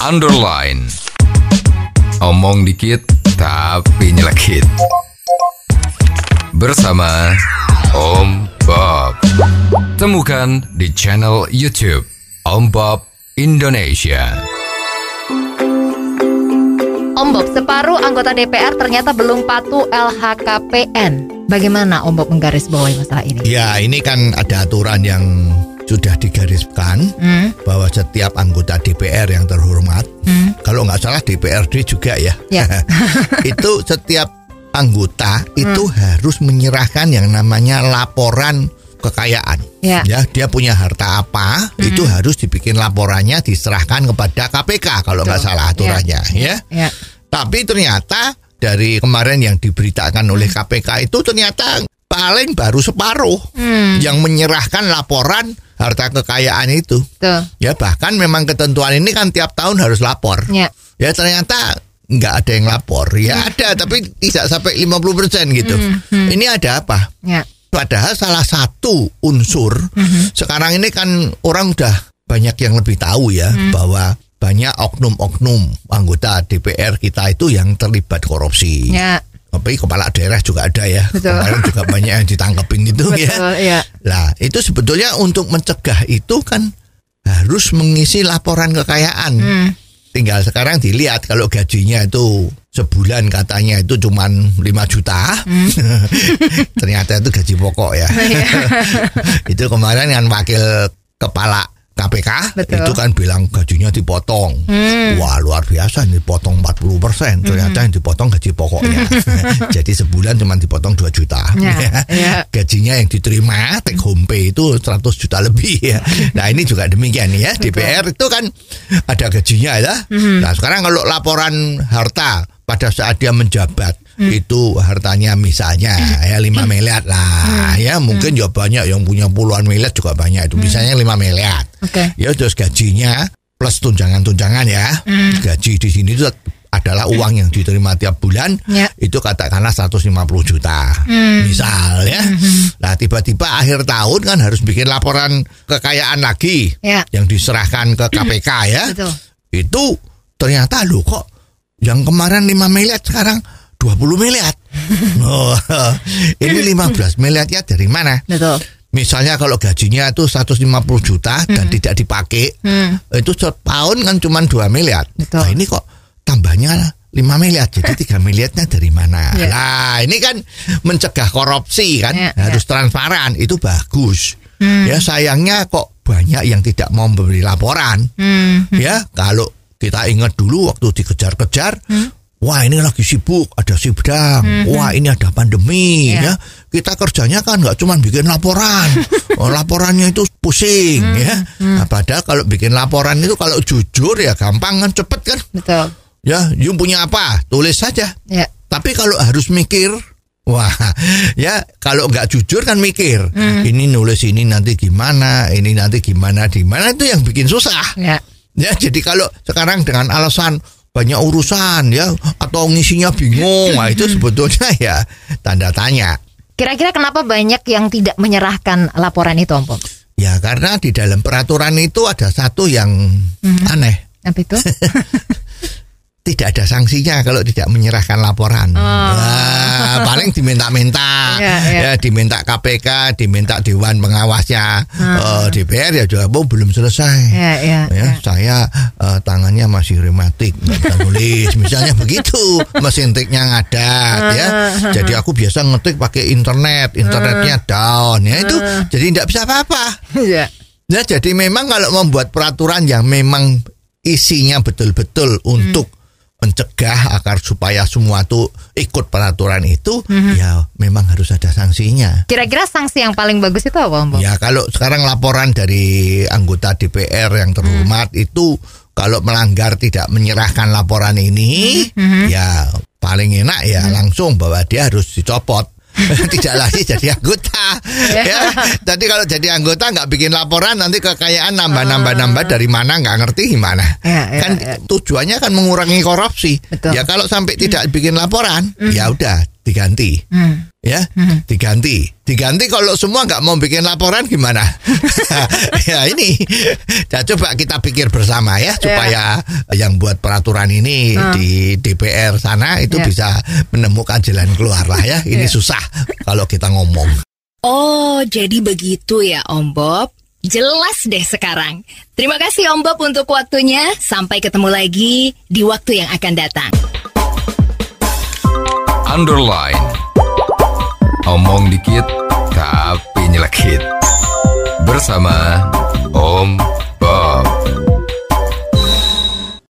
underline. Omong dikit tapi nyelekit. Bersama Om Bob. Temukan di channel YouTube Om Bob Indonesia. Om Bob, separuh anggota DPR ternyata belum patuh LHKPN. Bagaimana Om Bob menggarisbawahi masalah ini? Ya, ini kan ada aturan yang sudah digariskan Hmm, bahwa setiap anggota DPR yang terhormat, hmm, kalau nggak salah DPRD juga ya, Ya. itu setiap anggota itu harus menyerahkan yang namanya laporan kekayaan. Ya. dia punya harta apa, itu harus dibikin laporannya diserahkan kepada KPK kalau nggak salah aturannya, ya. ya. Tapi ternyata dari kemarin yang diberitakan oleh KPK itu ternyata paling baru separuh Hmm, yang menyerahkan laporan harta kekayaan itu. tuh. Ya bahkan memang ketentuan ini kan tiap tahun harus lapor. Ya. Ya ternyata nggak ada yang lapor. Ya ada tapi tidak sampai 50% gitu. Ini ada apa? Ya. Padahal salah satu unsur sekarang ini kan orang udah banyak yang lebih tahu ya bahwa banyak oknum-oknum anggota DPR kita itu yang terlibat korupsi. Ya. Tapi kepala daerah juga ada ya. Betul. Kemarin juga banyak yang ditangkepin itu ya. Betul, ya. Lah, itu sebetulnya untuk mencegah itu kan harus mengisi laporan kekayaan. Hmm. Tinggal sekarang dilihat kalau gajinya itu sebulan katanya itu cuman 5 juta. Hmm. Ternyata itu gaji pokok ya. Iya. itu kemarin kan wakil kepala KPK Betul. itu kan bilang gajinya dipotong. Hmm. Wah, luar biasa dipotong 40%. Ternyata yang dipotong gaji pokoknya. Jadi sebulan cuma dipotong 2 juta. Ya, ya. Gajinya yang diterima take home pay itu 100 juta lebih ya. Nah, ini juga demikian ya. DPR itu kan ada gajinya ya. Hmm. Nah, sekarang kalau laporan harta pada saat dia menjabat Hmm. itu hartanya misalnya ya 5 miliar lah Hmm. ya mungkin ya banyak yang punya puluhan miliar juga banyak itu misalnya 5 miliar Oke. ya terus gajinya plus tunjangan-tunjangan ya Hmm. gaji di sini itu adalah uang yang diterima tiap bulan Ya. itu katakanlah 150 juta Hmm. misal ya nah tiba-tiba akhir tahun kan harus bikin laporan kekayaan lagi Ya. yang diserahkan ke KPK ya Betul. itu ternyata lo kok yang kemarin 5 miliar sekarang 20 miliar oh, ini 15 miliarnya dari mana Betul. Misalnya kalau gajinya itu 150 juta dan tidak dipakai, Hmm. itu setahun kan cuma 2 miliar. Betul. Nah, ini kok tambahnya 5 miliar, jadi 3 miliarnya dari mana? Ya. Nah, ini kan mencegah korupsi kan, Ya, harus transparan, itu bagus. Hmm. Ya sayangnya kok banyak yang tidak mau memberi laporan. Hmm. Ya, kalau kita ingat dulu waktu dikejar-kejar, Hmm. Wah ini lagi sibuk, ada sidang, wah ini ada pandemi, Ya. ya. Kita kerjanya kan nggak cuma bikin laporan, oh, laporannya itu pusing, ya. Nah, padahal kalau bikin laporan itu kalau jujur ya gampang kan, cepet kan, Betul. ya. You punya apa, tulis saja. Ya. Tapi kalau harus mikir, wah, ya kalau nggak jujur kan mikir, ini nulis ini nanti gimana, ini nanti gimana, gimana itu yang bikin susah. Ya. Ya, jadi kalau sekarang dengan alasan banyak urusan ya atau ngisinya bingung, nah itu sebetulnya ya tanda tanya. Kira-kira kenapa banyak yang tidak menyerahkan laporan itu, Om Bob? Ya karena di dalam peraturan itu ada satu yang aneh. Apa itu? Tidak ada sanksinya kalau tidak menyerahkan laporan. Wah, paling diminta-minta, Ya, ya. ya diminta KPK, diminta Dewan Pengawasnya. Eh, DPR ya juga oh, belum selesai. ya, ya. ya saya eh, tangannya masih rematik nggak bisa nulis misalnya begitu mesin tiknya ngadat ya. Jadi aku biasa ngetik pakai internet internetnya down. Ya itu jadi tidak bisa apa-apa. Ya. ya jadi memang kalau membuat peraturan yang memang isinya betul-betul untuk mencegah agar supaya semua tuh ikut peraturan itu ya memang harus ada sanksinya. Kira-kira sanksi yang paling bagus itu apa, Bob? Ya kalau sekarang laporan dari anggota DPR yang terhormat itu kalau melanggar tidak menyerahkan laporan ini ya paling enak ya langsung bahwa dia harus dicopot. tidak lagi jadi anggota. Ya. Jadi kalau jadi anggota nggak bikin laporan nanti kekayaan nambah nambah nambah dari mana nggak ngerti gimana. Ya, ya, kan ya. tujuannya kan mengurangi korupsi. Betul. ya kalau sampai tidak bikin laporan ya udah diganti. Hmm. Ya, diganti, diganti. Kalau semua nggak mau bikin laporan gimana? ya ini, ya, coba kita pikir bersama ya supaya yang buat peraturan ini Hmm. di DPR sana itu Ya. bisa menemukan jalan keluar lah ya. Ini Ya. susah kalau kita ngomong. Oh, jadi begitu ya Om Bob. Jelas deh sekarang. Terima kasih Om Bob untuk waktunya. Sampai ketemu lagi di waktu yang akan datang. Underline. Omong dikit tapi nyelekit. Bersama Om